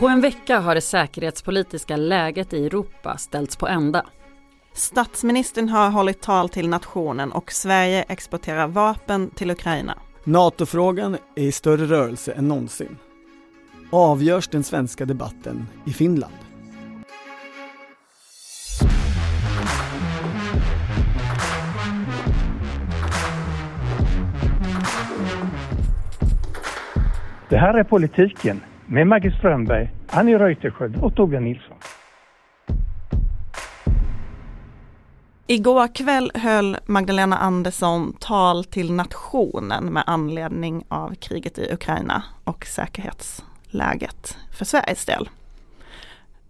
På en vecka har det säkerhetspolitiska läget i Europa ställts på ända. Statsministern har hållit tal till nationen och Sverige exporterar vapen till Ukraina. NATO-frågan är i större rörelse än någonsin. Avgörs den svenska debatten i Finland? Det här är politiken med Maggie Strömberg, Annie Reuterskiöld och Torbjörn Nilsson. Igår kväll höll Magdalena Andersson tal till nationen med anledning av kriget i Ukraina och säkerhetsläget för Sveriges del.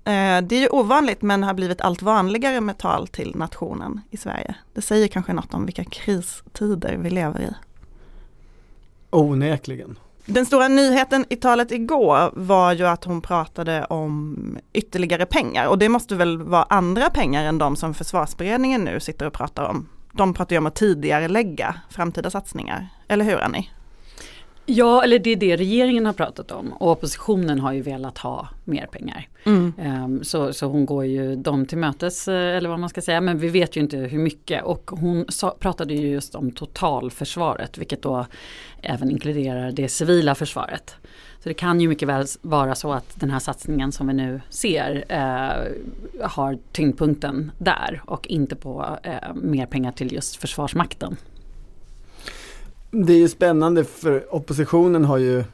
Eh, det är ju ovanligt men har blivit allt vanligare med tal till nationen i Sverige. Det säger kanske något om vilka kristider vi lever i. Onekligen. Den stora nyheten i talet igår var ju att hon pratade om ytterligare pengar och det måste väl vara andra pengar än de som försvarsberedningen nu sitter och pratar om. De pratar ju om att tidigare lägga framtida satsningar, eller hur Annie? Ja, eller det är det regeringen har pratat om och oppositionen har ju velat ha mer pengar. Mm. Um, så, så hon går ju dem till mötes eh, eller vad man ska säga men vi vet ju inte hur mycket och hon sa, pratade ju just om totalförsvaret vilket då även inkluderar det civila försvaret. Så det kan ju mycket väl vara så att den här satsningen som vi nu ser eh, har tyngdpunkten där och inte på eh, mer pengar till just Försvarsmakten. Det är ju spännande för oppositionen har ju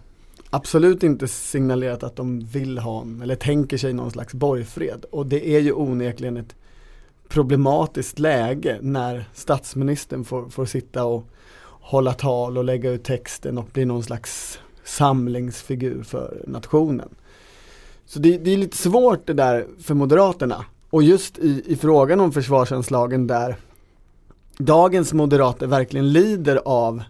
absolut inte signalerat att de vill ha eller tänker sig någon slags borgfred och det är ju onekligen ett problematiskt läge när statsministern får, får sitta och hålla tal och lägga ut texten och bli någon slags samlingsfigur för nationen. Så det, det är lite svårt det där för Moderaterna och just i, i frågan om försvarsanslagen där dagens moderater verkligen lider av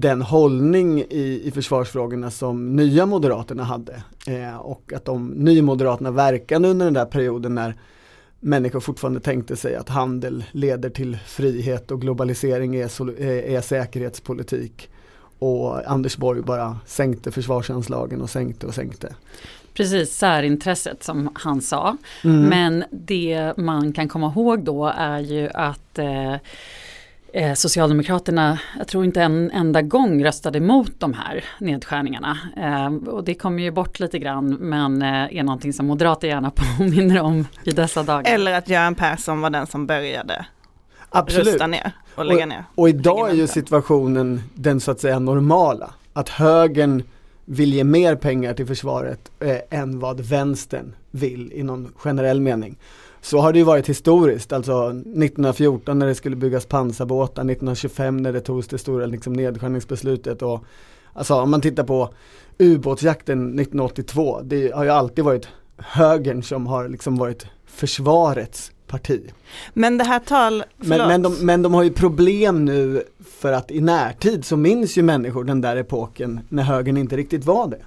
den hållning i, i försvarsfrågorna som nya moderaterna hade eh, och att de nymoderaterna verkade under den där perioden när människor fortfarande tänkte sig att handel leder till frihet och globalisering är, är säkerhetspolitik och Anders Borg bara sänkte försvarsanslagen och sänkte och sänkte. Precis, särintresset som han sa. Mm. Men det man kan komma ihåg då är ju att eh, eh, Socialdemokraterna, jag tror inte en enda gång röstade emot de här nedskärningarna. Eh, och det kommer ju bort lite grann men eh, är någonting som moderater gärna påminner om i dessa dagar. Eller att Göran Persson var den som började Absolut. rösta ner och lägga och, ner. Och idag är ju situationen den så att säga normala. Att högern vill ge mer pengar till försvaret eh, än vad vänstern vill i någon generell mening. Så har det ju varit historiskt, alltså 1914 när det skulle byggas pansarbåtar, 1925 när det togs det stora liksom, nedskärningsbeslutet och alltså om man tittar på ubåtsjakten 1982, det har ju alltid varit högern som har liksom varit försvarets parti. Men det här tal, men, men, de, men de har ju problem nu för att i närtid så minns ju människor den där epoken när högern inte riktigt var det.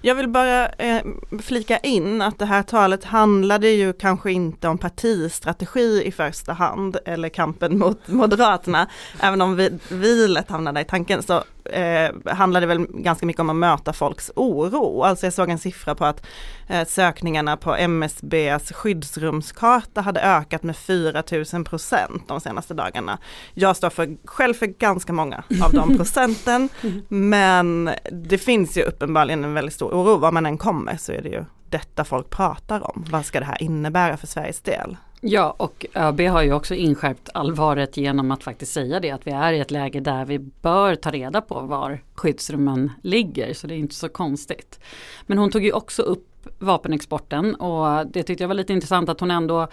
Jag vill bara eh, flika in att det här talet handlade ju kanske inte om partistrategi i första hand eller kampen mot Moderaterna. Även om vi, vi lätt hamnade i tanken så eh, handlade väl ganska mycket om att möta folks oro. Alltså jag såg en siffra på att eh, sökningarna på MSBs skyddsrumskarta hade ökat med 4000 procent de senaste dagarna. Jag står för, själv för ganska många av de procenten men det finns ju uppenbarligen en väldigt stor oro. Var man än kommer så är det ju detta folk pratar om. Vad ska det här innebära för Sveriges del? Ja och ÖB har ju också inskärpt allvaret genom att faktiskt säga det att vi är i ett läge där vi bör ta reda på var skyddsrummen ligger så det är inte så konstigt. Men hon tog ju också upp vapenexporten och det tyckte jag var lite intressant att hon ändå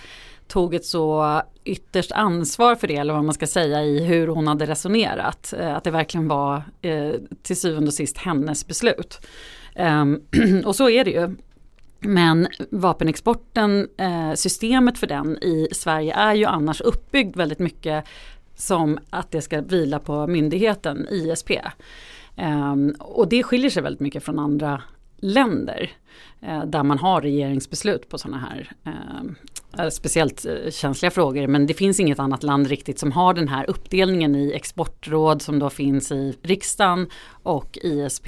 tog ett så ytterst ansvar för det eller vad man ska säga i hur hon hade resonerat. Eh, att det verkligen var eh, till syvende och sist hennes beslut. Ehm, och så är det ju. Men vapenexporten, eh, systemet för den i Sverige är ju annars uppbyggd väldigt mycket som att det ska vila på myndigheten ISP. Ehm, och det skiljer sig väldigt mycket från andra länder eh, där man har regeringsbeslut på sådana här ehm, eh, speciellt känsliga frågor men det finns inget annat land riktigt som har den här uppdelningen i exportråd som då finns i riksdagen och ISP,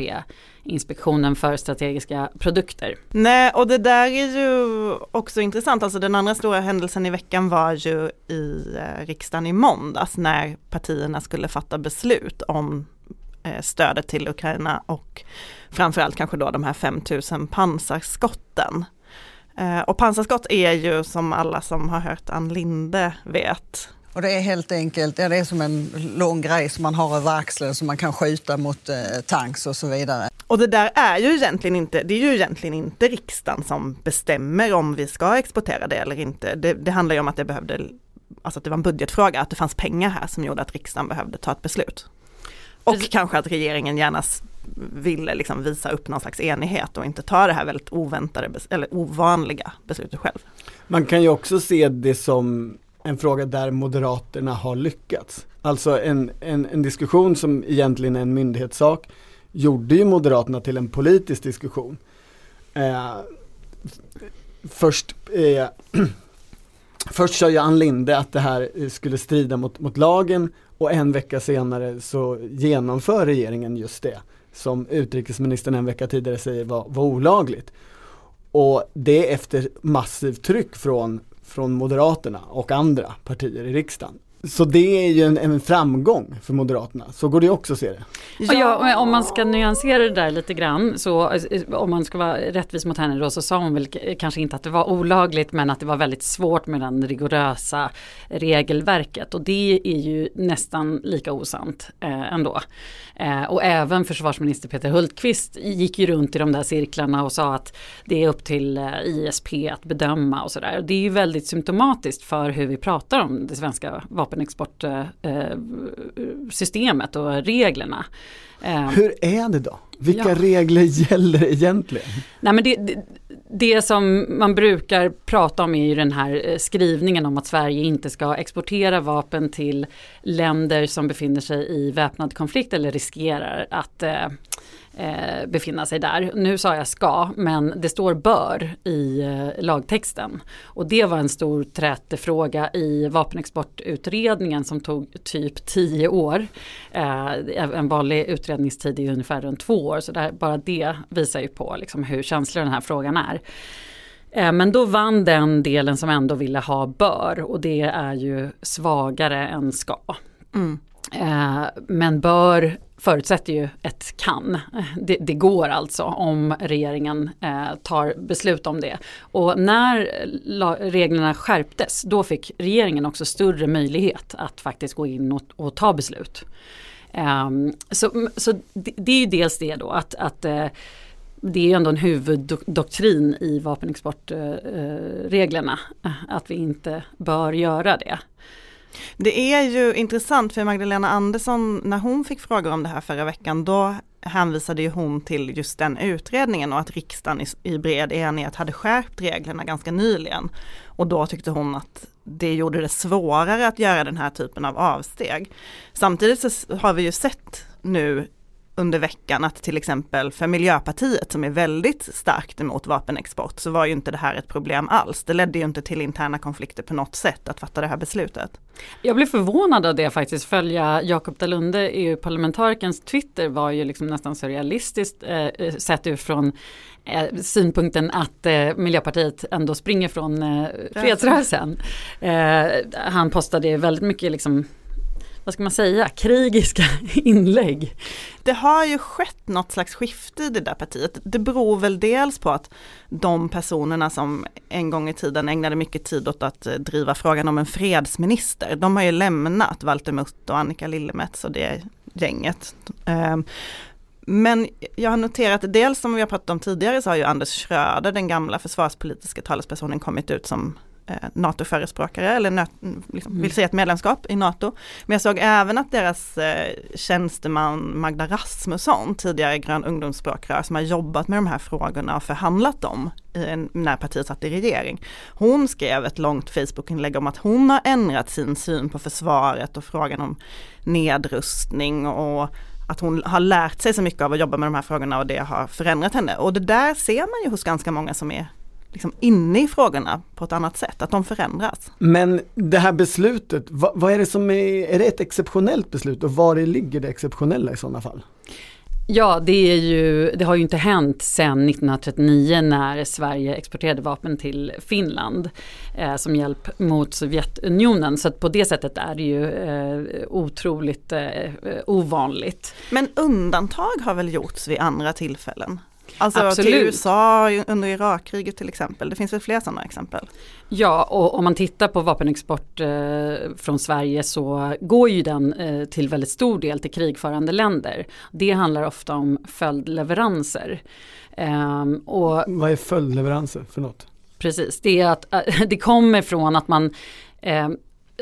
Inspektionen för strategiska produkter. Nej och det där är ju också intressant, alltså den andra stora händelsen i veckan var ju i eh, riksdagen i måndags när partierna skulle fatta beslut om stödet till Ukraina och framförallt kanske då de här 5000 pansarskotten. Eh, och pansarskott är ju som alla som har hört Ann Linde vet. Och det är helt enkelt, ja, det är som en lång grej som man har över axeln som man kan skjuta mot eh, tanks och så vidare. Och det där är ju egentligen inte, det är ju egentligen inte riksdagen som bestämmer om vi ska exportera det eller inte. Det, det handlar ju om att det behövde, alltså att det var en budgetfråga, att det fanns pengar här som gjorde att riksdagen behövde ta ett beslut. Och Precis. kanske att regeringen gärna ville liksom visa upp någon slags enighet och inte ta det här väldigt oväntade eller ovanliga beslutet själv. Man kan ju också se det som en fråga där Moderaterna har lyckats. Alltså en, en, en diskussion som egentligen är en myndighetssak gjorde ju Moderaterna till en politisk diskussion. Eh, först eh, Först sa ju Ann Linde att det här eh, skulle strida mot, mot lagen och en vecka senare så genomför regeringen just det som utrikesministern en vecka tidigare säger var, var olagligt. Och det efter massivt tryck från, från Moderaterna och andra partier i riksdagen. Så det är ju en, en, framgång för Moderaterna, så går det också att se det. Ja. ja. om man ska nyansera det där lite grann, så om man ska vara rättvis mot henne då, så sa hon väl kanske inte att det var olagligt, men att det var väldigt svårt med den rigorösa regelverket. Och det är ju nästan lika osant eh, ändå. Eh, och även försvarsminister Peter Hultqvist gick ju runt i de där cirklarna och sa att det är upp till eh, ISP att bedöma och sådär. Det är ju väldigt symptomatiskt för hur vi pratar om det svenska vapenexportsystemet eh, eh, och reglerna. Eh, hur är det då? Vilka ja. regler gäller egentligen? Nej, men det, det, det, som man brukar prata om är ju den här skrivningen om att Sverige inte ska exportera vapen till länder som befinner sig i väpnad konflikt eller riskerar att eh, eh, befinna sig där. Nu sa jag ska, men det står bör i eh, lagtexten. Och det var en stor trätefråga i vapenexportutredningen som tog typ tio år. Eh, en vanlig utredningstid är ungefär runt två år, så där, bara det visar ju på liksom, hur känslig den här frågan är. Eh, men då vann den delen som ändå ville ha bör och det är ju svagare än ska. Mm. Eh, men bör förutsätter ju ett kan. Det, det går alltså om regeringen eh, tar beslut om det. Och när reglerna skärptes då fick regeringen också större möjlighet att faktiskt gå in och, och ta beslut. Eh, så så det, det, är ju dels det då att, att eh, det är ju ändå en huvuddoktrin i vapenexportreglerna eh, att vi inte bör göra det. Det är ju intressant för Magdalena Andersson, när hon fick frågor om det här förra veckan, då hänvisade ju hon till just den utredningen och att riksdagen i, i bred enighet hade skärpt reglerna ganska nyligen. Och då tyckte hon att det gjorde det svårare att göra den här typen av avsteg. Samtidigt så har vi ju sett nu under veckan att till exempel för Miljöpartiet som är väldigt starkt emot vapenexport så var ju inte det här ett problem alls. Det ledde ju inte till interna konflikter på något sätt att fatta det här beslutet. Jag blev förvånad av det faktiskt. Följa Jakob Dalunde, EU-parlamentarikerns Twitter var ju liksom nästan surrealistiskt eh, sett utifrån eh, synpunkten att eh, Miljöpartiet ändå springer från eh, fredsrörelsen. Eh, han postade väldigt mycket liksom vad ska man säga, krigiska inlägg. Det har ju skett något slags skifte i det där partiet. Det beror väl dels på att de personerna som en gång i tiden ägnade mycket tid åt att eh, driva frågan om en fredsminister, de har ju lämnat Walter Mutt och Annika Lillemets och det gänget. Ehm, men jag har noterat, dels som vi har pratat om tidigare så har ju Anders Schröder, den gamla försvarspolitiska talespersonen, kommit ut som eh, NATO-förespråkare eller liksom, mm. vill se ett medlemskap i NATO. Men jag såg även att deras eh, tjänsteman Magda Rasmusson, tidigare grön ungdomsspråkrör som har jobbat med de här frågorna och förhandlat dem när partiet satt i regering. Hon skrev ett långt Facebook-inlägg om att hon har ändrat sin syn på försvaret och frågan om nedrustning och att hon har lärt sig så mycket av att jobba med de här frågorna och det har förändrat henne. Och det där ser man ju hos ganska många som är liksom inne i frågorna på ett annat sätt, att de förändras. Men det här beslutet, vad, vad är det som är, är det ett exceptionellt beslut och var det ligger det exceptionella i sådana fall? Ja, det, är ju, det har ju inte hänt sedan 1939 när Sverige exporterade vapen till Finland eh, som hjälp mot Sovjetunionen. Så att på det sättet är det ju eh, otroligt eh, ovanligt. Men undantag har väl gjorts vid andra tillfällen? Alltså Absolut. till USA under Irakkriget till exempel. Det finns väl fler sådana exempel? Ja, och om man tittar på vapenexport eh, från Sverige så går ju den eh, till väldigt stor del till krigförande länder. Det handlar ofta om följdleveranser. Ehm, och Vad är följdleveranser för något? Precis, det, är att, det kommer från att man eh,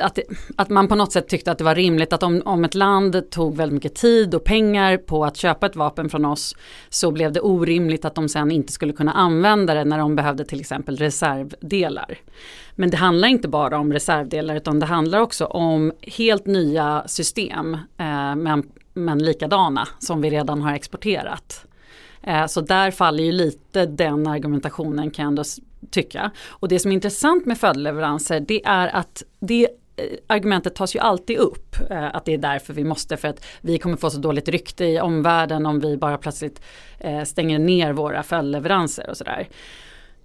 att, att man på något sätt tyckte att det var rimligt att om, om ett land tog väldigt mycket tid och pengar på att köpa ett vapen från oss så blev det orimligt att de sen inte skulle kunna använda det när de behövde till exempel reservdelar. Men det handlar inte bara om reservdelar utan det handlar också om helt nya system eh, men, men likadana som vi redan har exporterat. Eh, så där faller ju lite den argumentationen kan jag ändå tycka. Och det som är intressant med följdleveranser det är att det Eh, argumentet tas ju alltid upp. Eh, att det är därför vi måste för att vi kommer få så dåligt rykte i omvärlden om vi bara plötsligt eh, stänger ner våra följdleveranser och sådär.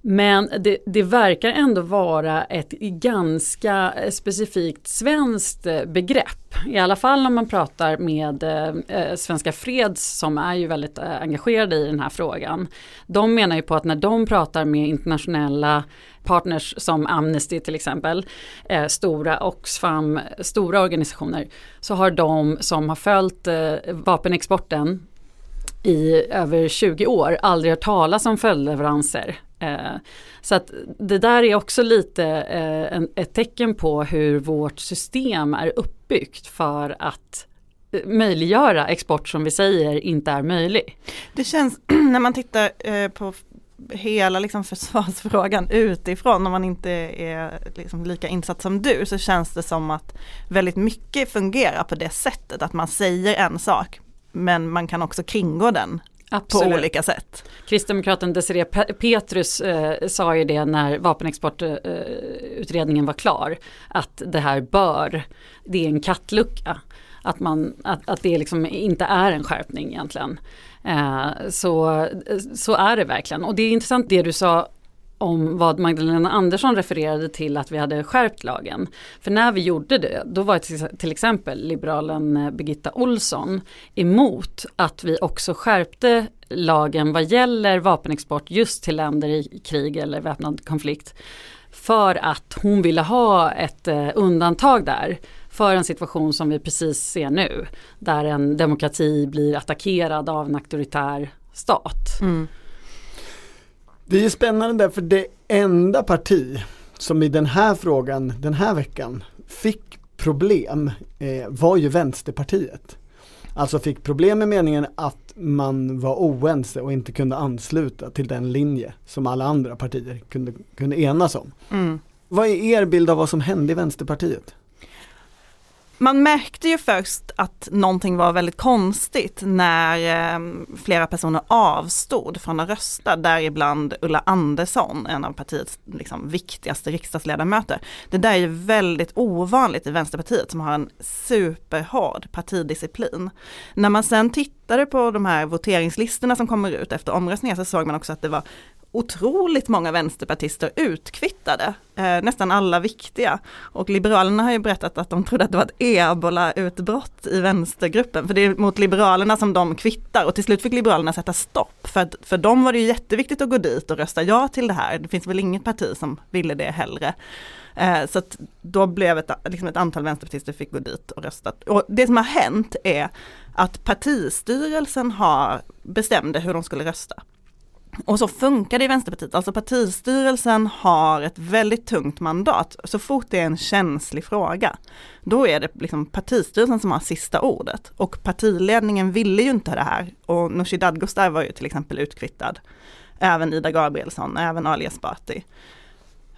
Men det, det, verkar ändå vara ett ganska specifikt svenskt eh, begrepp. I alla fall om man pratar med eh, eh Svenska Freds som är ju väldigt eh, engagerade i den här frågan. De menar ju på att när de pratar med internationella partners som Amnesty till exempel, eh, stora Oxfam, stora organisationer, så har de som har följt eh, vapenexporten i över 20 år aldrig hört talas om följdleveranser. Eh, så att det där är också lite eh, en, ett tecken på hur vårt system är uppbyggt för att eh, möjliggöra export som vi säger inte är möjlig. Det känns när man tittar eh, på hela liksom försvarsfrågan utifrån om man inte är liksom lika insatt som du så känns det som att väldigt mycket fungerar på det sättet att man säger en sak men man kan också kringgå den Absolut. på olika sätt. Kristdemokraten Desiree Petrus eh, sa ju det när vapenexportutredningen eh, var klar. Att det här bör, det är en kattlucka. Att, man, att, att det liksom inte är en skärpning egentligen. Eh, så, så är det verkligen. Och det är intressant det du sa om vad Magdalena Andersson refererade till att vi hade skärpt lagen. För när vi gjorde det, då var till exempel liberalen eh, Birgitta Olsson emot att vi också skärpte lagen vad gäller vapenexport just till länder i krig eller väpnad konflikt. För att hon ville ha ett eh, undantag där för en situation som vi precis ser nu. Där en demokrati blir attackerad av en auktoritär stat. Mm. Det är spännande därför det enda parti som i den här frågan den här veckan fick problem eh, var ju Vänsterpartiet. Alltså fick problem med meningen att man var oense och inte kunde ansluta till den linje som alla andra partier kunde, kunde enas om. Mm. Vad är er bild av vad som hände i Vänsterpartiet? Man märkte ju först att någonting var väldigt konstigt när eh, flera personer avstod från att rösta, däribland Ulla Andersson, en av partiets liksom, viktigaste riksdagsledamöter. Det där är ju väldigt ovanligt i Vänsterpartiet som har en superhård partidisciplin. När man sen tittade på de här voteringslistorna som kommer ut efter omröstningar så såg man också att det var otroligt många vänsterpartister utkvittade, eh, nästan alla viktiga. Och Liberalerna har ju berättat att de trodde att det var ett ebola-utbrott i vänstergruppen, för det är mot Liberalerna som de kvittar och till slut fick Liberalerna sätta stopp, för, för dem var det ju jätteviktigt att gå dit och rösta ja till det här. Det finns väl inget parti som ville det hellre. Eh, så att då blev ett, liksom ett antal vänsterpartister fick gå dit och rösta. Och det som har hänt är att partistyrelsen har bestämde hur de skulle rösta. Och så funkar det i Vänsterpartiet, alltså partistyrelsen har ett väldigt tungt mandat. Så fort det är en känslig fråga, då är det liksom partistyrelsen som har sista ordet. Och partiledningen ville ju inte det här. Och Nooshi Dadgostar var ju till exempel utkvittad. Även Ida Gabrielsson, även Ali Esbati.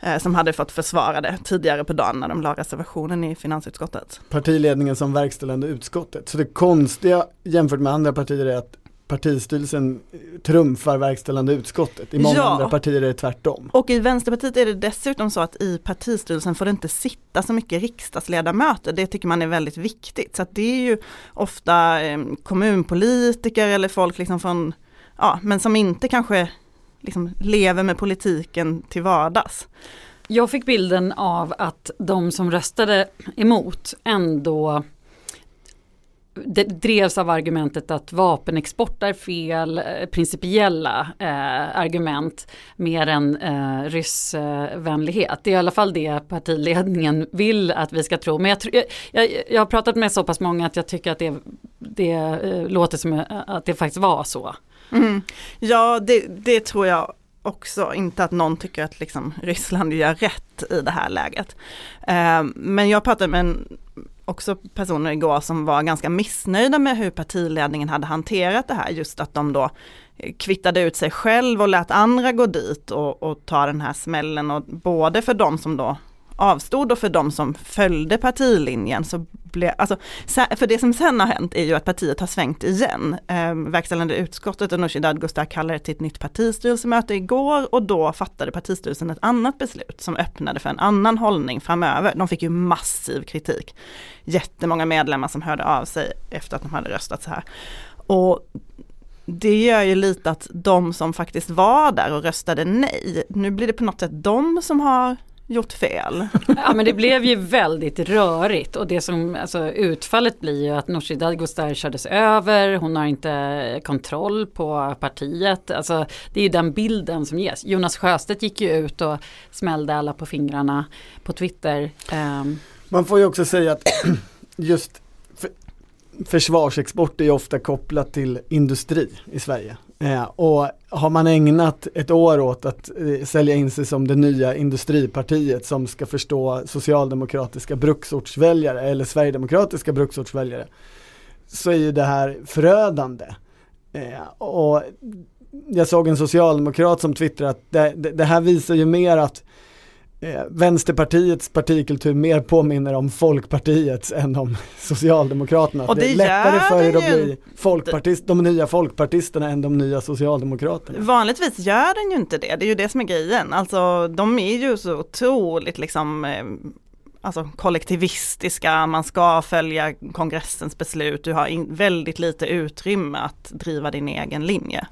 Eh, som hade fått försvara det tidigare på dagen när de la reservationen i finansutskottet. Partiledningen som verkställande utskottet. Så det konstiga jämfört med andra partier är att partistyrelsen trumfar verkställande utskottet. I många Ja. andra partier är det tvärtom. Och i Vänsterpartiet är det dessutom så att i partistyrelsen får det inte sitta så mycket riksdagsledamöter. Det tycker man är väldigt viktigt. Så att det är ju ofta eh, kommunpolitiker eller folk liksom från, ja men som inte kanske liksom lever med politiken till vardags. Jag fick bilden av att de som röstade emot ändå det drevs av argumentet att vapenexport är fel, eh, principiella eh, argument mer än eh, ryssvänlighet. Det är i alla fall det partiledningen vill att vi ska tro. Men jag, tr- jag, jag, har pratat med så pass många att jag tycker att det, det eh, låter som eh, att det faktiskt var så. Mm. Ja, det, det tror jag också. Inte att någon tycker att liksom Ryssland gör rätt i det här läget. Eh, men jag pratade med en, också personer igår som var ganska missnöjda med hur partiledningen hade hanterat det här. Just att de då eh, kvittade ut sig själv och lät andra gå dit och, och ta den här smällen. Och både för de som då avstod och för de som följde partilinjen så blev, alltså, för det som sen har hänt är ju att partiet har svängt igen. Eh, verkställande utskottet och Nooshi Dadgostar kallade till ett nytt partistyrelsemöte igår och då fattade partistyrelsen ett annat beslut som öppnade för en annan hållning framöver. De fick ju massiv kritik. Jättemånga medlemmar som hörde av sig efter att de hade röstat så här. Och det gör ju lite att de som faktiskt var där och röstade nej, nu blir det på något sätt de som har gjort fel. Ja men det blev ju väldigt rörigt och det som, alltså utfallet blir ju att Nooshi Dadgostar kördes över, hon har inte kontroll på partiet. Alltså det är ju den bilden som ges. Jonas Sjöstedt gick ju ut och smällde alla på fingrarna på Twitter. Ehm, Man får ju också säga att just för, försvarsexport är ju ofta kopplat till industri i Sverige. Eh, och har man ägnat ett år åt att eh, sälja in sig som det nya industripartiet som ska förstå socialdemokratiska bruksortsväljare eller sverigedemokratiska bruksortsväljare så är ju det här förödande. Eh, och jag såg en socialdemokrat som twittrade att det, det, det här visar ju mer att eh, Vänsterpartiets partikultur mer påminner om Folkpartiets än om Socialdemokraterna. Och det är lättare för er att bli folkpartist, de nya folkpartisterna än de nya Socialdemokraterna. Vanligtvis gör den ju inte det, det är ju det som är grejen. Alltså de är ju så otroligt liksom eh, Alltså kollektivistiska, man ska följa kongressens beslut, du har in, väldigt lite utrymme att driva din egen linje.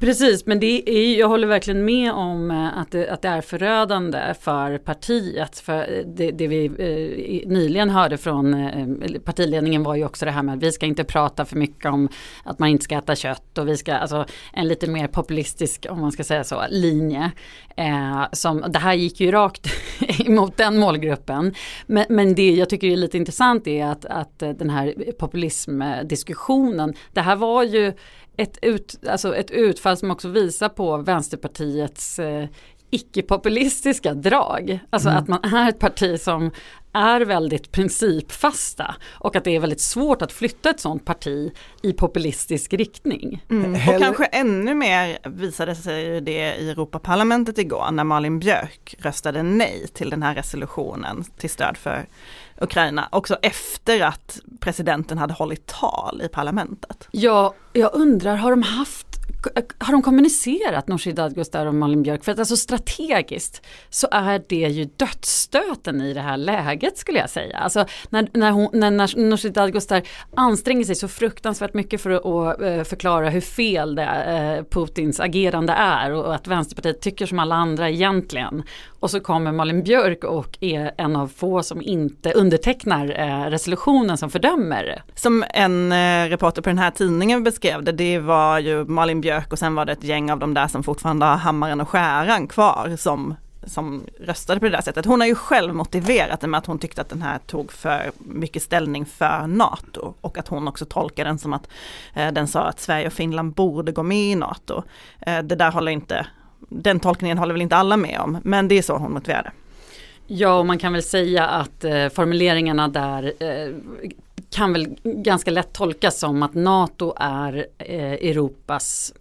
Precis, men det är, jag håller verkligen med om eh, att det, att det är förödande för partiet. För eh, det, det vi eh, nyligen hörde från eh, partiledningen var ju också det här med att vi ska inte prata för mycket om att man inte ska äta kött och vi ska, alltså en lite mer populistisk, om man ska säga så, linje. Eh, som, det här gick ju rakt emot den målgruppen. Men, men det jag tycker är lite intressant är att, att eh, den här populismdiskussionen, det här var ju ett, ut, alltså ett utfall som också visar på Vänsterpartiets eh, icke-populistiska drag. Alltså Mm. att man är ett parti som är väldigt principfasta och att det är väldigt svårt att flytta ett sådant parti i populistisk riktning. Mm. Och kanske ännu mer visade sig det i Europaparlamentet igår när Malin Björk röstade nej till den här resolutionen till stöd för Ukraina. Också efter att presidenten hade hållit tal i parlamentet. Ja, jag undrar, har de haft har de kommunicerat Nooshi Dadgostar och Malin Björk? För att alltså strategiskt så är det ju dödsstöten i det här läget skulle jag säga. Alltså när, när, hon, när, när Nooshi Dadgostar anstränger sig så fruktansvärt mycket för att, eh, förklara hur fel det eh, Putins agerande är och att Vänsterpartiet tycker som alla andra egentligen. Och så kommer Malin Björk och är en av få som inte undertecknar eh, resolutionen som fördömer. Som en eh, reporter på den här tidningen beskrev det, det var ju Malin Björk och sen var det ett gäng av de där som fortfarande har hammaren och skäran kvar som som röstade på det där sättet. Hon har ju själv motiverat det med att hon tyckte att den här tog för mycket ställning för NATO och att hon också tolkar den som att eh, den sa att Sverige och Finland borde gå med i NATO. Eh, det där håller inte, den tolkningen håller väl inte alla med om, men det är så hon motiverade. Ja, och man kan väl säga att eh, formuleringarna där eh, kan väl ganska lätt tolkas som att NATO är eh, Europas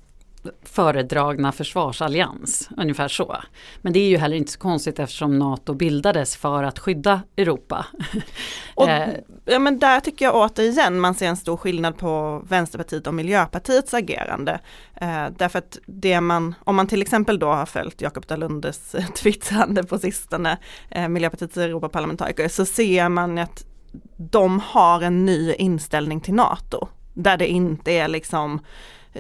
föredragna försvarsallians, ungefär så. Men det är ju heller inte så konstigt eftersom NATO bildades för att skydda Europa. Och, Eh, ja, men där tycker jag återigen man ser en stor skillnad på Vänsterpartiet och Miljöpartiets agerande. Eh, därför att det man, om man till exempel då har följt Jakob Dalundes eh, twittrande på sistone, eh, Miljöpartiets Europaparlamentariker, så ser man att de har en ny inställning till NATO. Där det inte är liksom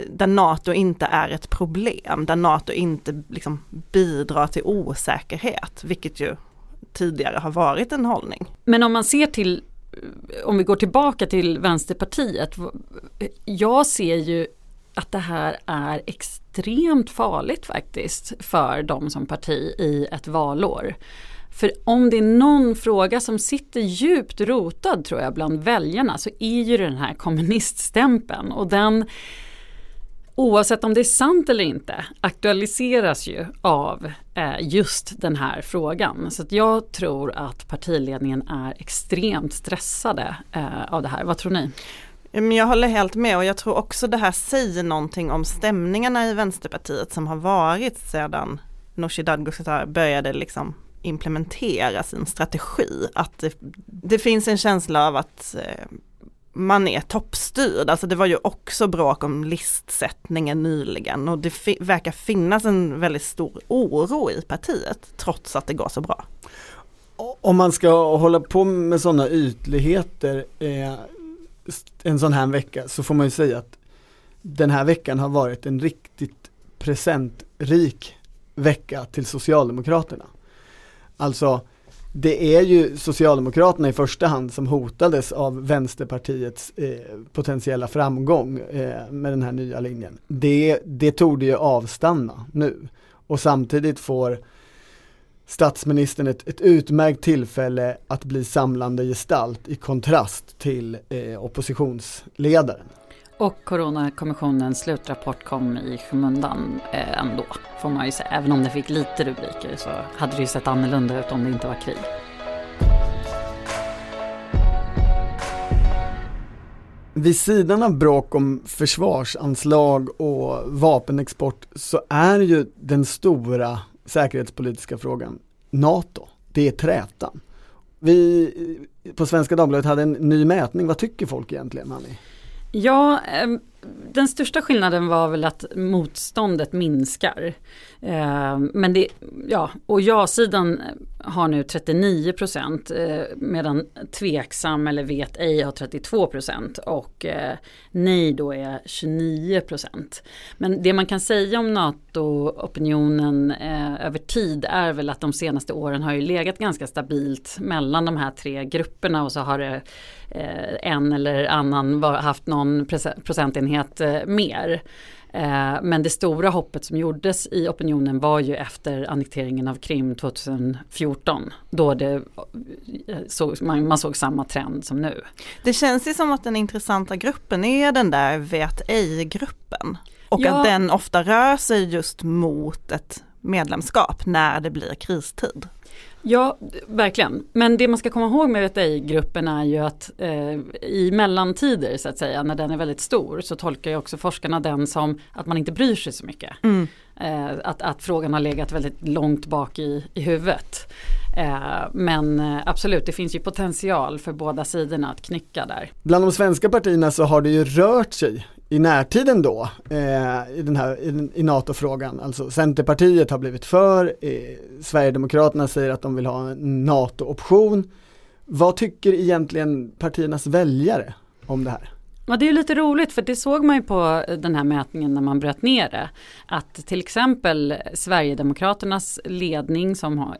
där NATO inte är ett problem, där NATO inte liksom bidrar till osäkerhet, vilket ju tidigare har varit en hållning. Men om man ser till, om vi går tillbaka till Vänsterpartiet, jag ser ju att det här är extremt farligt faktiskt för dem som parti i ett valår. För om det är någon fråga som sitter djupt rotad tror jag bland väljarna så är ju den här kommuniststämpeln och den oavsett om det är sant eller inte aktualiseras ju av eh, just den här frågan. Så jag tror att partiledningen är extremt stressade eh, av det här. Vad tror ni? Mm, jag håller helt med och jag tror också det här säger någonting om stämningarna i Vänsterpartiet som har varit sedan Nooshi Dadgostar började liksom implementera sin strategi. Att det, det finns en känsla av att eh, man är toppstyrd. Alltså det var ju också bråk om listsättningen nyligen och det fi verkar finnas en väldigt stor oro i partiet trots att det går så bra. Om man ska hålla på med sådana ytligheter eh, en sån här vecka så får man ju säga att den här veckan har varit en riktigt presentrik vecka till Socialdemokraterna. Alltså det är ju Socialdemokraterna i första hand som hotades av Vänsterpartiets eh, potentiella framgång eh, med den här nya linjen. Det, det tog det ju avstanna nu och samtidigt får statsministern ett, ett utmärkt tillfälle att bli samlande gestalt i kontrast till eh, oppositionsledaren. Och Coronakommissionens slutrapport kom i skymundan eh, ändå, får man ju säga. Även om det fick lite rubriker så hade det ju sett annorlunda ut om det inte var krig. Vid sidan av bråk om försvarsanslag och vapenexport så är ju den stora säkerhetspolitiska frågan NATO. Det är trätan. Vi på Svenska Dagbladet hade en ny mätning. Vad tycker folk egentligen, Annie? Ja, ehm, den största skillnaden var väl att motståndet minskar. Eh, men det, ja, och ja-sidan har nu 39 procent eh, medan tveksam eller vet ej har 32 procent och eh, nej då är 29 procent. Men det man kan säga om NATO-opinionen eh, över tid är väl att de senaste åren har ju legat ganska stabilt mellan de här tre grupperna och så har det eh, en eller annan haft någon procentenhet mer. Men det stora hoppet som gjordes i opinionen var ju efter annekteringen av Krim 2014. Då det såg, man, man såg samma trend som nu. Det känns ju som att den intressanta gruppen är den där vet ej-gruppen. Och ja. att den ofta rör sig just mot ett medlemskap när det blir kristid. Ja, verkligen. Men det man ska komma ihåg med VTI-gruppen är ju att eh, i mellantider så att säga, när den är väldigt stor, så tolkar ju också forskarna den som att man inte bryr sig så mycket. Mm. Eh, att, att frågan har legat väldigt långt bak i, i huvudet. Eh, men eh, absolut, det finns ju potential för båda sidorna att knycka där. Bland de svenska partierna så har det ju rört sig i närtiden då eh, i, den här, i, i NATO-frågan. Alltså Centerpartiet har blivit för, eh, Sverigedemokraterna säger att de vill ha en NATO-option. Vad tycker egentligen partiernas väljare om det här? Ja det är lite roligt för det såg man ju på den här mätningen när man bröt ner det. Att till exempel Sverigedemokraternas ledning som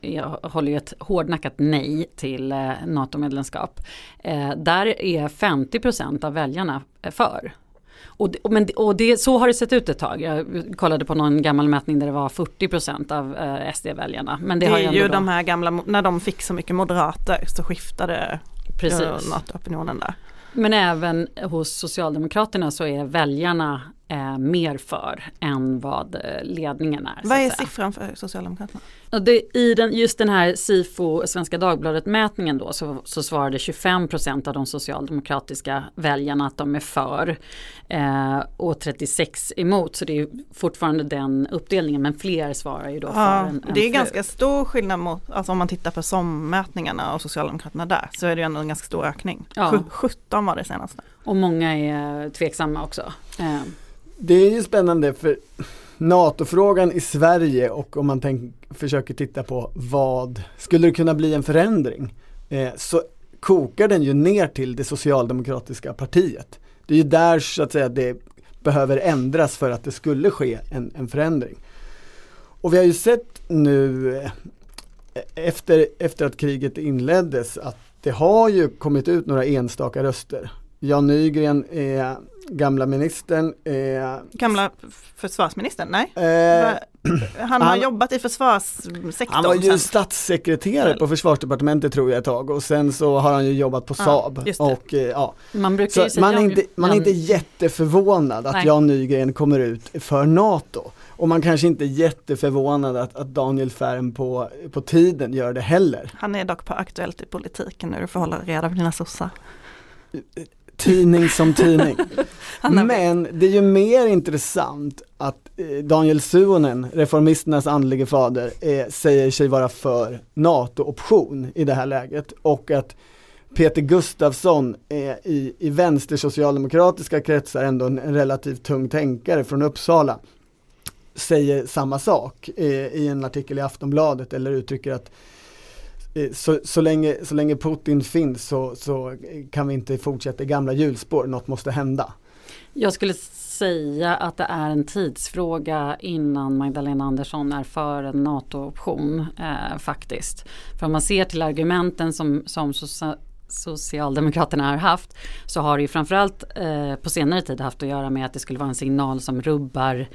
håller ett hårdnackat nej till eh, NATO-medlemskap. Eh, där är 50% av väljarna eh, för. Och, men, och det, så har det sett ut ett tag. Jag kollade på någon gammal mätning där det var 40% av eh, SD-väljarna. Men det, det är ju de här gamla, när de fick så mycket moderater så skiftade Precis. NATO-opinionen där. Men även hos Socialdemokraterna så är väljarna eh, mer för än vad eh, ledningen är. Vad är siffran för Socialdemokraterna? Det, I den, just den här SIFO Svenska Dagbladet mätningen då så, så svarade 25 procent av de socialdemokratiska väljarna att de är för eh, och 36 emot. Så det är fortfarande den uppdelningen men fler svarar ju då ja, för. En, det är en ganska stor skillnad mot, alltså om man tittar på SOM-mätningarna och Socialdemokraterna där så är det ändå en ganska stor ökning. Ja. 17 var det senaste. Och många är tveksamma också. Eh. Det är ju spännande för NATO-frågan i Sverige och om man tänk, försöker titta på vad skulle det kunna bli en förändring eh, så kokar den ju ner till det socialdemokratiska partiet. Det är ju där så att säga det behöver ändras för att det skulle ske en, en förändring. Och vi har ju sett nu eh, efter, efter att kriget inleddes att det har ju kommit ut några enstaka röster. Jan Nygren är gamla ministern. Eh, gamla försvarsministern? Nej? Eh, han har han, jobbat i försvarssektorn. Han var ju sen. statssekreterare på försvarsdepartementet tror jag ett tag och sen så har han ju jobbat på Saab. Ja, och, eh, ja. Man, brukar så man, är inte, man är inte jätteförvånad att Nej. Jan Nygren kommer ut för NATO. Och man kanske inte är jätteförvånad att, att Daniel Färm på, på tiden gör det heller. Han är dock på Aktuellt i politiken nu, du får hålla reda på dina sossar tidning som tidning. Men det är ju mer intressant att eh, Daniel Suonen, reformisternas andlige fader, eh, säger sig vara för NATO-option i det här läget och att Peter Gustafsson är i, i vänstersocialdemokratiska kretsar ändå en, relativt tung tänkare från Uppsala säger samma sak eh, i en artikel i Aftonbladet eller uttrycker att Eh, Eh, så, så, länge, så länge Putin finns så, så eh, kan vi inte fortsätta i gamla hjulspår, något måste hända. Jag skulle säga att det är en tidsfråga innan Magdalena Andersson är för en NATO-option eh, faktiskt. För om man ser till argumenten som, som Socialdemokraterna har haft så har det ju framförallt eh, på senare tid haft att göra med att det skulle vara en signal som rubbar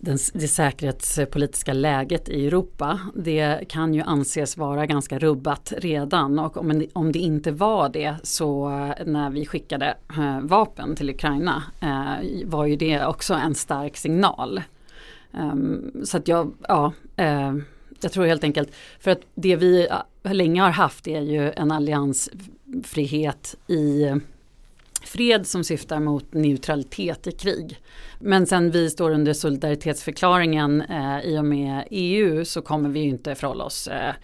den, det säkerhetspolitiska läget i Europa. Det kan ju anses vara ganska rubbat redan och om, om det inte var det så eh, när vi skickade eh, vapen till Ukraina eh, var ju det också en stark signal. Um, så att jag, ja, jag tror helt enkelt för att det vi länge har haft är ju en alliansfrihet i fred som syftar mot neutralitet i krig. Men sen vi står under solidaritetsförklaringen eh, i och med EU så kommer vi ju inte förhålla oss eh,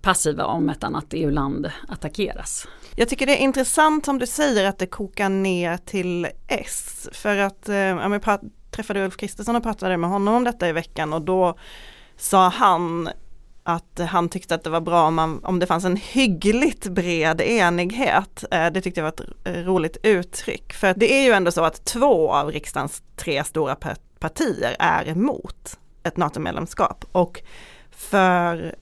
passiva om ett annat EU-land attackeras. Jag tycker det är intressant som du säger att det kokar ner till S. För att eh, jag träffade Ulf Kristersson och pratade med honom om detta i veckan och då sa han att han tyckte att det var bra om, man, om det fanns en hyggligt bred enighet. Eh, det tyckte jag var ett roligt uttryck. För det är ju ändå så att två av riksdagens tre stora partier är emot ett NATO-medlemskap. Och för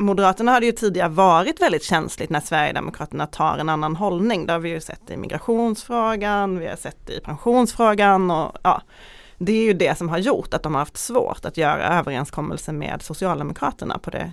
Moderaterna har det ju tidigare varit väldigt känsligt när Sverigedemokraterna tar en annan hållning. Det har vi ju sett i migrationsfrågan, vi har sett det i pensionsfrågan och ja, det är ju det som har gjort att de har haft svårt att göra överenskommelser med Socialdemokraterna på det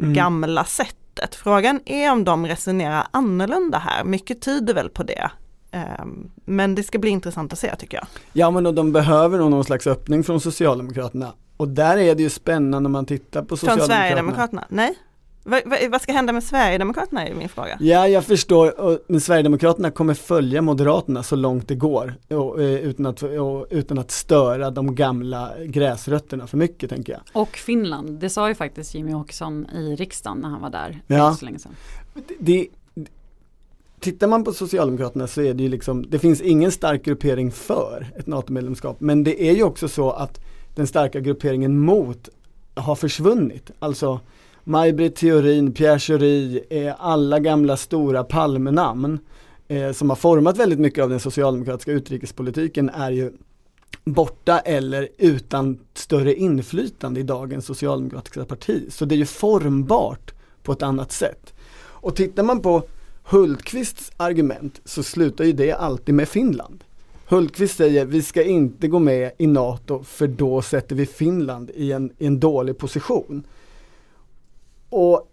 mm. gamla sättet. Frågan är om de resonerar annorlunda här, mycket tyder väl på det. Ehm, men det ska bli intressant att se tycker jag. Ja men de behöver nog någon slags öppning från Socialdemokraterna. Och där är det ju spännande om man tittar på Socialdemokraterna. Från Sverigedemokraterna? Nej? Vad, vad, vad, ska hända med Sverigedemokraterna är min fråga. Ja, jag förstår, men Sverigedemokraterna kommer följa Moderaterna så långt det går och, eh, utan, att, och, utan att störa de gamla gräsrötterna för mycket tänker jag. Och Finland, det sa ju faktiskt Jimmy Åkesson i riksdagen när han var där ja. så länge sedan. Det, tittar man på Socialdemokraterna så är det ju liksom, det finns ingen stark gruppering för ett NATO-medlemskap men det är ju också så att den starka grupperingen mot har försvunnit. Alltså Maj-Britt Theorin, Pierre Schori, eh, alla gamla stora Palmenamn eh, som har format väldigt mycket av den socialdemokratiska utrikespolitiken är ju borta eller utan större inflytande i dagens socialdemokratiska parti. Så det är ju formbart på ett annat sätt. Och tittar man på Hultqvists argument så slutar ju det alltid med Finland. Hultqvist säger vi ska inte gå med i NATO för då sätter vi Finland i en, i en dålig position. Och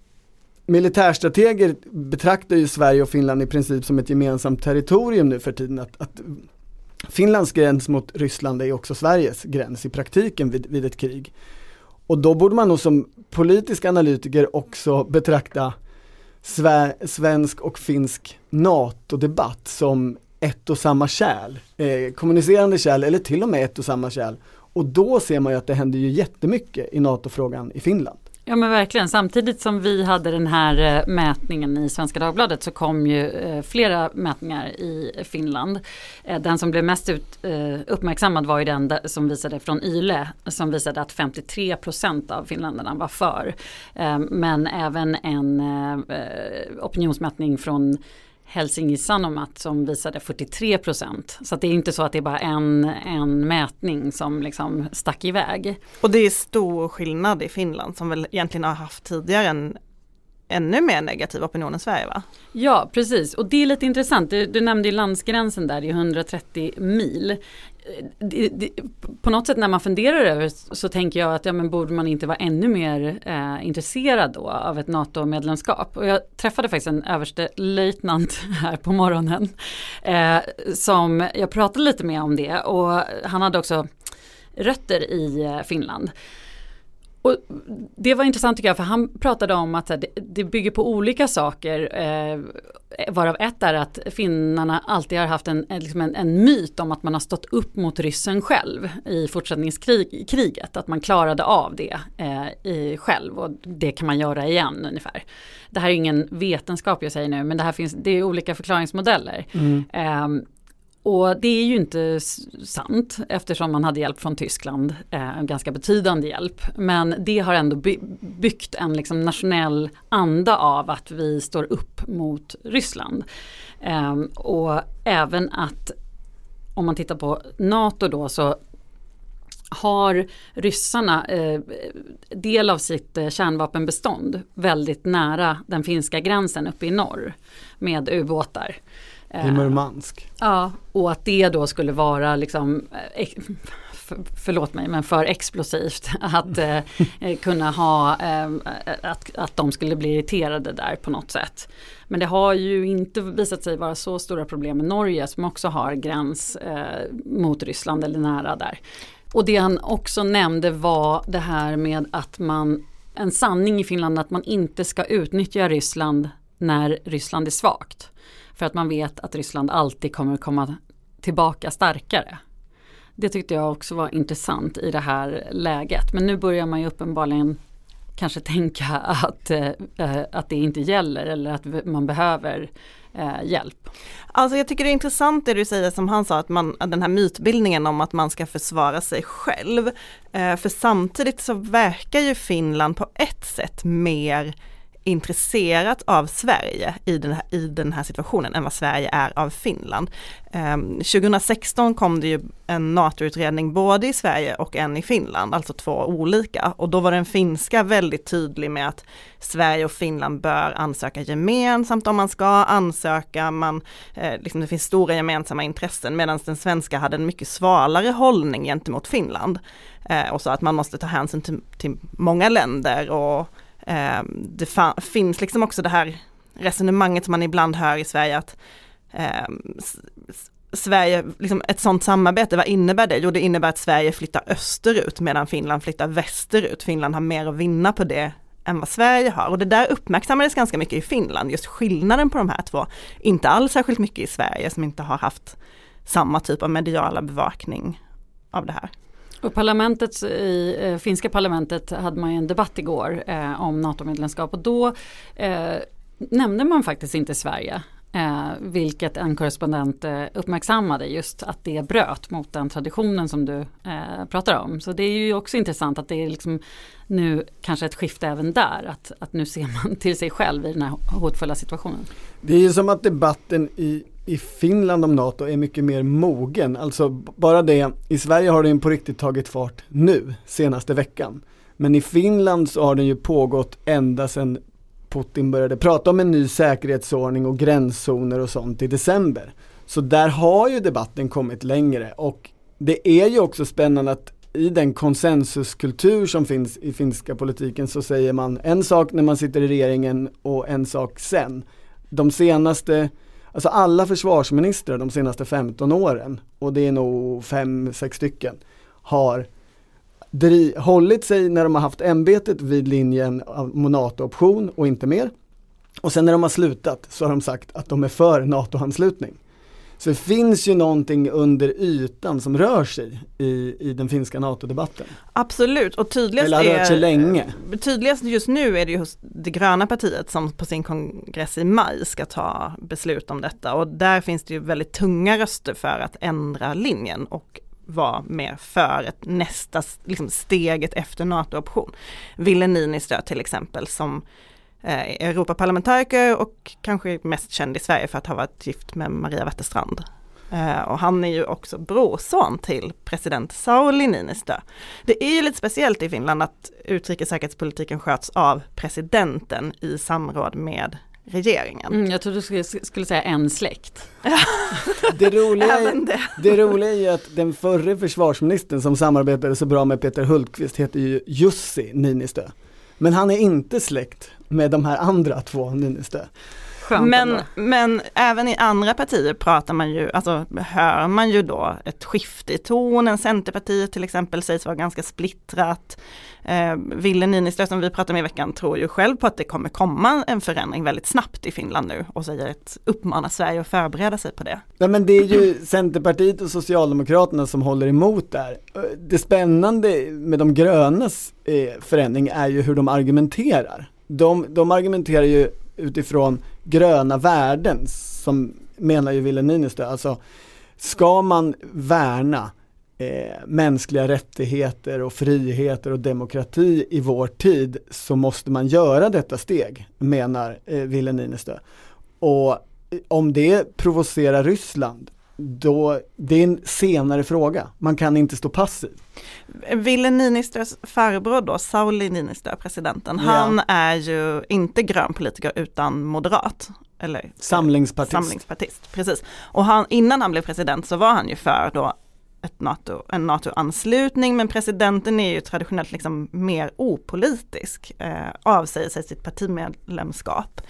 militärstrateger betraktar ju Sverige och Finland i princip som ett gemensamt territorium nu för tiden. Att, att Finlands gräns mot Ryssland är också Sveriges gräns i praktiken vid, vid ett krig. Och då borde man nog som politisk analytiker också betrakta svensk och finsk NATO-debatt som ett och samma kärl, eh, kommunicerande kärl eller till och med ett och samma kärl. Och då ser man ju att det händer ju jättemycket i NATO-frågan i Finland. Ja men verkligen, samtidigt som vi hade den här eh, mätningen i Svenska Dagbladet så kom ju eh, flera mätningar i Finland. Eh, den som blev mest ut, uppmärksammad var ju den som visade från YLE som visade att 53% av finländarna var för. Men även en opinionsmätning från Helsingi Sanomat som visade 43 procent. Så det är inte så att det är bara en, en mätning som liksom stack iväg. Och det är stor skillnad i Finland som väl egentligen har haft tidigare en ännu mer negativ opinion än Sverige va? Ja precis och det är lite intressant. Du, du nämnde ju landsgränsen där, det är 130 mil eh, det, det, på något sätt när man funderar över så tänker jag att ja, men borde man inte vara ännu mer eh, intresserad då av ett NATO-medlemskap. Och jag träffade faktiskt en överste löjtnant här på morgonen eh, som jag pratade lite med om det och han hade också rötter i eh, Finland. Och det var intressant tycker jag för han pratade om att det bygger på olika saker. Eh, varav ett är att finnarna alltid har haft en, liksom en, en, myt om att man har stått upp mot ryssen själv i fortsättningskriget. Att man klarade av det eh, i, själv och det kan man göra igen ungefär. Det här är ingen vetenskap jag säger nu men det här finns, det är olika förklaringsmodeller. Mm. Eh, och det är ju inte sant eftersom man hade hjälp från Tyskland, eh, ganska betydande hjälp. Men det har ändå by byggt en liksom nationell anda av att vi står upp mot Ryssland. Eh, och även att om man tittar på NATO då så har ryssarna eh, del av sitt eh, kärnvapenbestånd väldigt nära den finska gränsen uppe i norr med ubåtar. I eh, Murmansk. Ja, och att det då skulle vara liksom eh, förlåt mig, men för explosivt att eh, kunna ha, eh, att, att de skulle bli irriterade där på något sätt. Men det har ju inte visat sig vara så stora problem med Norge som också har gräns eh, mot Ryssland eller nära där. Och det han också nämnde var det här med att man, en sanning i Finland att man inte ska utnyttja Ryssland när Ryssland är svagt. För att man vet att Ryssland alltid kommer komma tillbaka starkare. Det tyckte jag också var intressant i det här läget. Men nu börjar man ju uppenbarligen kanske tänka att, eh, eh att det inte gäller eller att man behöver eh, hjälp. Alltså jag tycker det är intressant det du säger som han sa, att man, den här mytbildningen om att man ska försvara sig själv. Eh, för samtidigt så verkar ju Finland på ett sätt mer intresserat av Sverige i den, här, i den här situationen än vad Sverige är av Finland. Eh, 2016 kom det ju en NATO-utredning både i Sverige och en i Finland, alltså två olika. Och då var den finska väldigt tydlig med att Sverige och Finland bör ansöka gemensamt om man ska ansöka, man, eh, liksom det finns stora gemensamma intressen medan den svenska hade en mycket svalare hållning gentemot Finland. Eh, och så att man måste ta hänsyn till, till många länder och eh, det finns liksom också det här resonemanget som man ibland hör i Sverige att eh, Sverige, liksom ett sådant samarbete, vad innebär det? Jo det innebär att Sverige flyttar österut medan Finland flyttar västerut. Finland har mer att vinna på det än vad Sverige har. Och det där uppmärksammades ganska mycket i Finland, just skillnaden på de här två. Inte alls särskilt mycket i Sverige som inte har haft samma typ av mediala bevakning av det här. Och parlamentet, i eh, finska parlamentet hade man ju en debatt igår eh, om NATO-medlemskap och då eh, nämnde man faktiskt inte Sverige. Eh, vilket en korrespondent eh, uppmärksammade just att det bröt mot den traditionen som du eh, pratar om. Så det är ju också intressant att det är liksom nu kanske ett skifte även där. Att, att nu ser man till sig själv i den här hotfulla situationen. Det är ju som att debatten i i Finland om NATO är mycket mer mogen. Alltså bara det, i Sverige har den på riktigt tagit fart nu, senaste veckan. Men i Finland så har den ju pågått ända sedan Putin började prata om en ny säkerhetsordning och gränszoner och sånt i december. Så där har ju debatten kommit längre och det är ju också spännande att i den konsensuskultur som finns i finska politiken så säger man en sak när man sitter i regeringen och en sak sen. De senaste Alltså alla försvarsministrar de senaste 15 åren, och det är nog 5-6 stycken, har dri- hållit sig när de har haft ämbetet vid linjen av NATO-option och inte mer. Och sen när de har slutat så har de sagt att de är för NATO-anslutning. Så det finns ju någonting under ytan som rör sig i, i den finska NATO-debatten. Absolut och tydligast Eller har rört sig är, länge. tydligast just nu är det just det gröna partiet som på sin kongress i maj ska ta beslut om detta och där finns det ju väldigt tunga röster för att ändra linjen och vara mer för ett nästa liksom steget efter NATO-option. Ville Niinistö till exempel som eh, Europaparlamentariker och kanske mest känd i Sverige för att ha varit gift med Maria Wetterstrand. Eh, och han är ju också brorson till president Sauli Niinistö. Det är ju lite speciellt i Finland att utrikes säkerhetspolitiken sköts av presidenten i samråd med regeringen. Mm, jag trodde du skulle, skulle säga en släkt. Det roliga, är, Även det. det roliga är ju att den förre försvarsministern som samarbetade så bra med Peter Hultqvist heter ju Jussi Niinistö. Men han är inte släkt med de här andra två Niinistö. Men, ändå. men även i andra partier pratar man ju, alltså hör man ju då ett skifte i tonen. Centerpartiet till exempel sägs vara ganska splittrat. Eh, Ville Niinistö som vi pratade med i veckan tror ju själv på att det kommer komma en förändring väldigt snabbt i Finland nu och säger att uppmanar Sverige att förbereda sig på det. Nej men det är ju Centerpartiet och Socialdemokraterna som håller emot där. Det spännande med de grönas eh, förändring är ju hur de argumenterar. De, de argumenterar ju utifrån gröna värden som menar ju Ville Niinistö, alltså ska man värna eh, mänskliga rättigheter och friheter och demokrati i vår tid så måste man göra detta steg, menar eh, Ville Niinistö. Och eh, om det provocerar Ryssland, då, det är en senare fråga. Man kan inte stå passiv. Ville Niinistös farbror då, Sauli Niinistö, presidenten, Ja. han är ju inte grön politiker utan moderat. Eller Samlingspartist. Samlingspartist, precis. Och han, innan han blev president så var han ju för då ett NATO, en NATO-anslutning, men presidenten är ju traditionellt liksom mer opolitisk, eh, avsäger sig sitt partimedlemskap.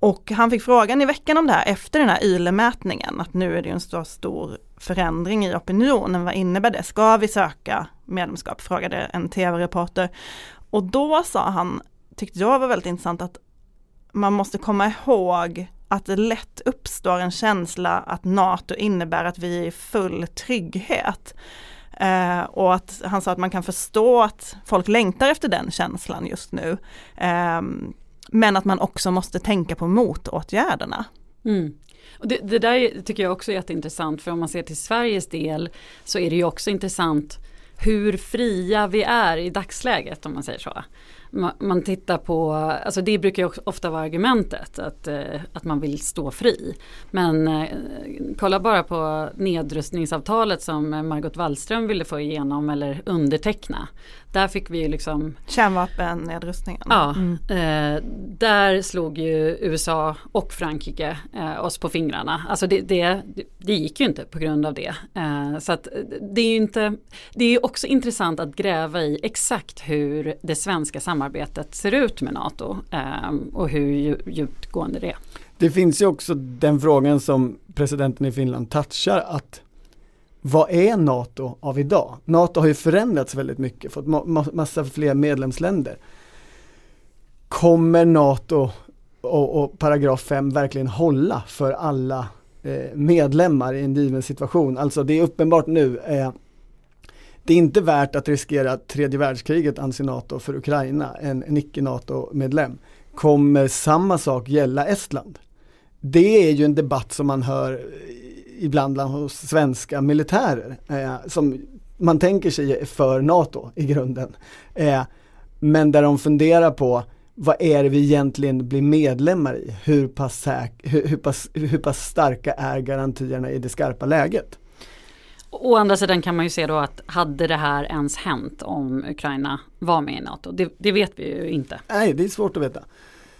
Och han fick frågan i veckan om det här efter den här YLE-mätningen, att nu är det ju en så stor förändring i opinionen, vad innebär det? Ska vi söka medlemskap? Frågade en tv-reporter. Och då sa han, tyckte jag var väldigt intressant, att man måste komma ihåg att det lätt uppstår en känsla att NATO innebär att vi är i full trygghet. Eh, och att han sa att man kan förstå att folk längtar efter den känslan just nu. Eh, men att man också måste tänka på motåtgärderna. Mm. Och det, det där tycker jag också är jätteintressant för om man ser till Sveriges del så är det ju också intressant hur fria vi är i dagsläget om man säger så. Man, tittar på, alltså det brukar ju ofta vara argumentet att, eh, att man vill stå fri. Men eh, kolla bara på nedrustningsavtalet som Margot Wallström ville få igenom eller underteckna. Där fick vi ju liksom Kärnvapennedrustningen. Ja, Mm. eh, där slog ju USA och Frankrike eh, oss på fingrarna. Alltså det, det, det gick ju inte på grund av det. Eh, så att eh, det är ju inte, det är också intressant att gräva i exakt hur det svenska samarbetet ser ut med NATO eh, och hur dju- djupgående det är. Det finns ju också den frågan som presidenten i Finland touchar att vad är NATO av idag? NATO har ju förändrats väldigt mycket, fått ma- massa fler medlemsländer. Kommer NATO och, och paragraf 5 verkligen hålla för alla eh, medlemmar i en given situation? Alltså det är uppenbart nu, eh, det är inte värt att riskera tredje världskriget anser NATO för Ukraina, en, en icke-NATO-medlem. Kommer samma sak gälla Estland? Det är ju en debatt som man hör ibland bland hos svenska militärer eh, som man tänker sig är för NATO i grunden. Eh, men där de funderar på vad är det vi egentligen blir medlemmar i? Hur pass, säk- hur, hur, pass, hur pass starka är garantierna i det skarpa läget? Å andra sidan kan man ju se då att hade det här ens hänt om Ukraina var med i NATO? Det, det vet vi ju inte. Nej, det är svårt att veta.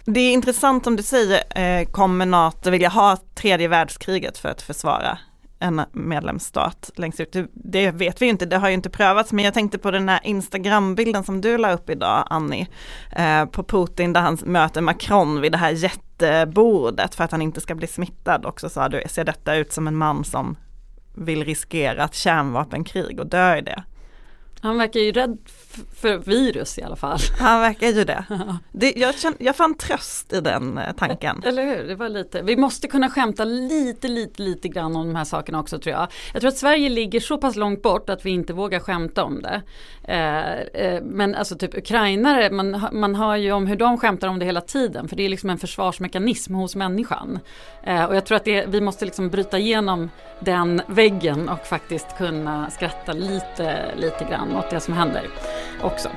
Det är intressant som du säger, eh, kommer NATO vilja ha tredje världskriget för att försvara en medlemsstat längst ut? Det, det vet vi ju inte, det har ju inte prövats, men jag tänkte på den här Instagram-bilden som du la upp idag, Annie, eh, på Putin där han möter Macron vid det här jättebordet för att han inte ska bli smittad och så sa du, ser detta ut som en man som vill riskera ett kärnvapenkrig och dö i det. Han verkar ju rädd för virus i alla fall. Han verkar ju det. det jag, känner, jag fann tröst i den eh, tanken. Eller hur, det var lite, vi måste kunna skämta lite, lite, lite grann om de här sakerna också tror jag. Jag tror att Sverige ligger så pass långt bort att vi inte vågar skämta om det. Eh, eh, men alltså typ ukrainare, man, man hör ju om hur de skämtar om det hela tiden för det är liksom en försvarsmekanism hos människan. Och jag tror att det, vi måste liksom bryta igenom den väggen och faktiskt kunna skratta lite, lite grann åt det som händer också.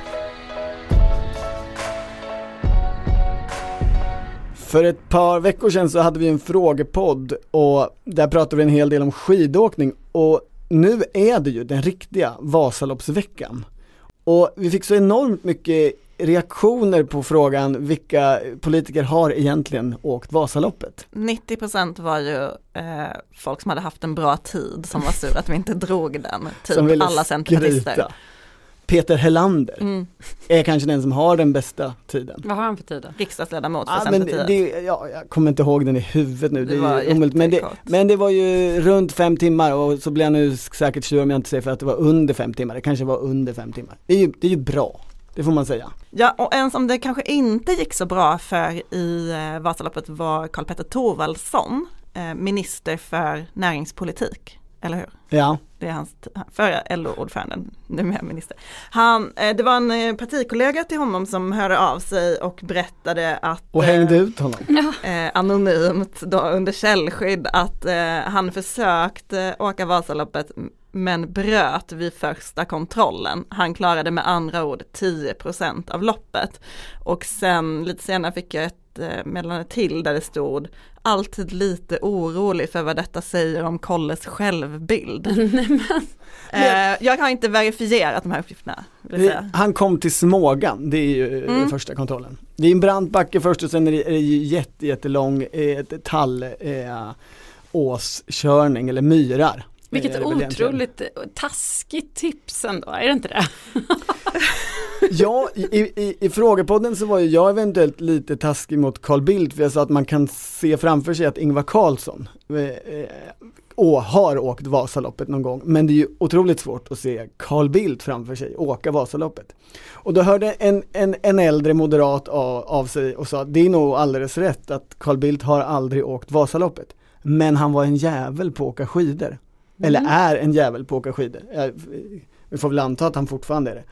För ett par veckor sedan så hade vi en frågepodd och där pratade vi en hel del om skidåkning och nu är det ju den riktiga Vasaloppsveckan. Och vi fick så enormt mycket reaktioner på frågan vilka politiker har egentligen åkt Vasaloppet? 90% var ju eh, folk som hade haft en bra tid som var sur att vi inte drog den. Typ alla centerpartister. Peter Hellander Mm. är kanske den som har den bästa tiden. Vad har han för tid då? Riksdagsledamot för Ja, men det, ja, jag kommer inte ihåg den i huvudet nu, Det det, är omöjligt. Men det, men det var ju runt fem timmar och så blir jag nu säkert sur om jag inte säger för att det var under fem timmar. Det kanske var under fem timmar. Det är ju, det är ju bra, det får man säga. Ja, och en som det kanske inte gick så bra för i eh, Vasaloppet var Karl-Petter Thorwaldsson, eh, minister för näringspolitik, eller hur? Ja, Det är hans, förra LO-ordföranden, numera minister. Han, eh, det var en eh, partikollega till honom som hörde av sig och berättade att och eh, hängde ut honom. eh, anonymt då under källskydd att eh, han försökte åka Vasaloppet men bröt vid första kontrollen. Han klarade med andra ord 10% av loppet. Och sen lite senare fick jag ett eh, meddelande till där det stod alltid lite orolig för vad detta säger om Kolles självbild. eh, jag har inte verifierat de här uppgifterna. Han kom till Smågan, det är ju Mm. den första kontrollen. Det är en brant backe först och sen är det, ju jätte, jättelång eh, tall eh, åskörning eller myrar. Vilket egentligen. otroligt taskigt tips ändå, är det inte det? Ja, i, i, i frågepodden så var ju jag eventuellt lite taskig mot Carl Bildt för jag sa att man kan se framför sig att Ingvar Carlsson eh, eh, har åkt Vasaloppet någon gång. Men det är ju otroligt svårt att se Carl Bildt framför sig åka Vasaloppet. Och då hörde en, en, en äldre moderat av, av sig och sa det är nog alldeles rätt att Carl Bildt har aldrig åkt Vasaloppet. Men han var en jävel på att åka skidor. Eller är en jävel på att åka skidor. Jag- Vi får väl anta att han fortfarande är det.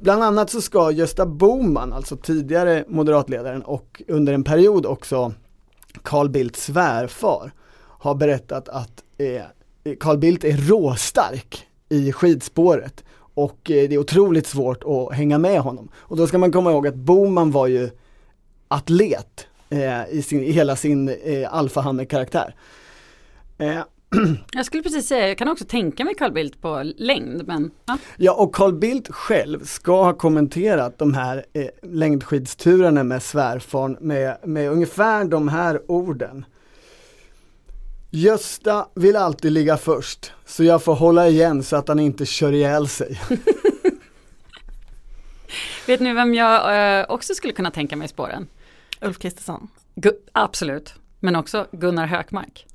Bland annat så ska Gösta Bohman, alltså tidigare moderatledaren och under en period också Carl Bildts svärfar, ha berättat att eh, Carl Bildt är råstark i skidspåret och eh, det är otroligt svårt att hänga med honom. Och då ska man komma ihåg att Bohman var ju atlet eh, i, sin, i hela sin eh, alfahanne-karaktär. Eh, Jag skulle precis säga, jag kan också tänka mig Carl Bildt på längd, men ja. Ja, och Carl Bildt själv ska ha kommenterat de här eh, längdskidsturerna med svärfarn med, med ungefär de här orden. Gösta vill alltid ligga först, så jag får hålla igen så att han inte kör ihjäl sig. vet ni vem jag eh, också skulle kunna tänka mig i spåren? Ulf Kristersson. Gu- absolut, men också Gunnar Hökmark.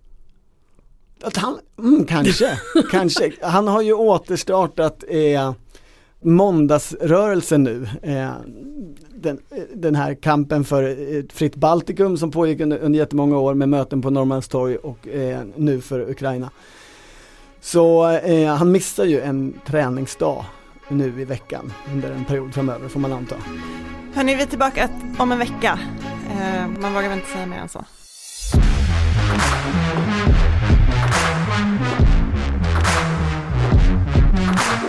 Att han, mm, kanske, kanske. Han har ju återstartat eh, måndagsrörelsen nu. Eh, den, den här kampen för ett fritt Baltikum som pågick under, under jättemånga år med möten på Norrmalmstorg och eh, nu för Ukraina. Så eh, han missar ju en träningsdag nu i veckan under en period framöver får man anta. Hörni, vi är tillbaka om en vecka. Eh, man vågar väl inte säga mer än så.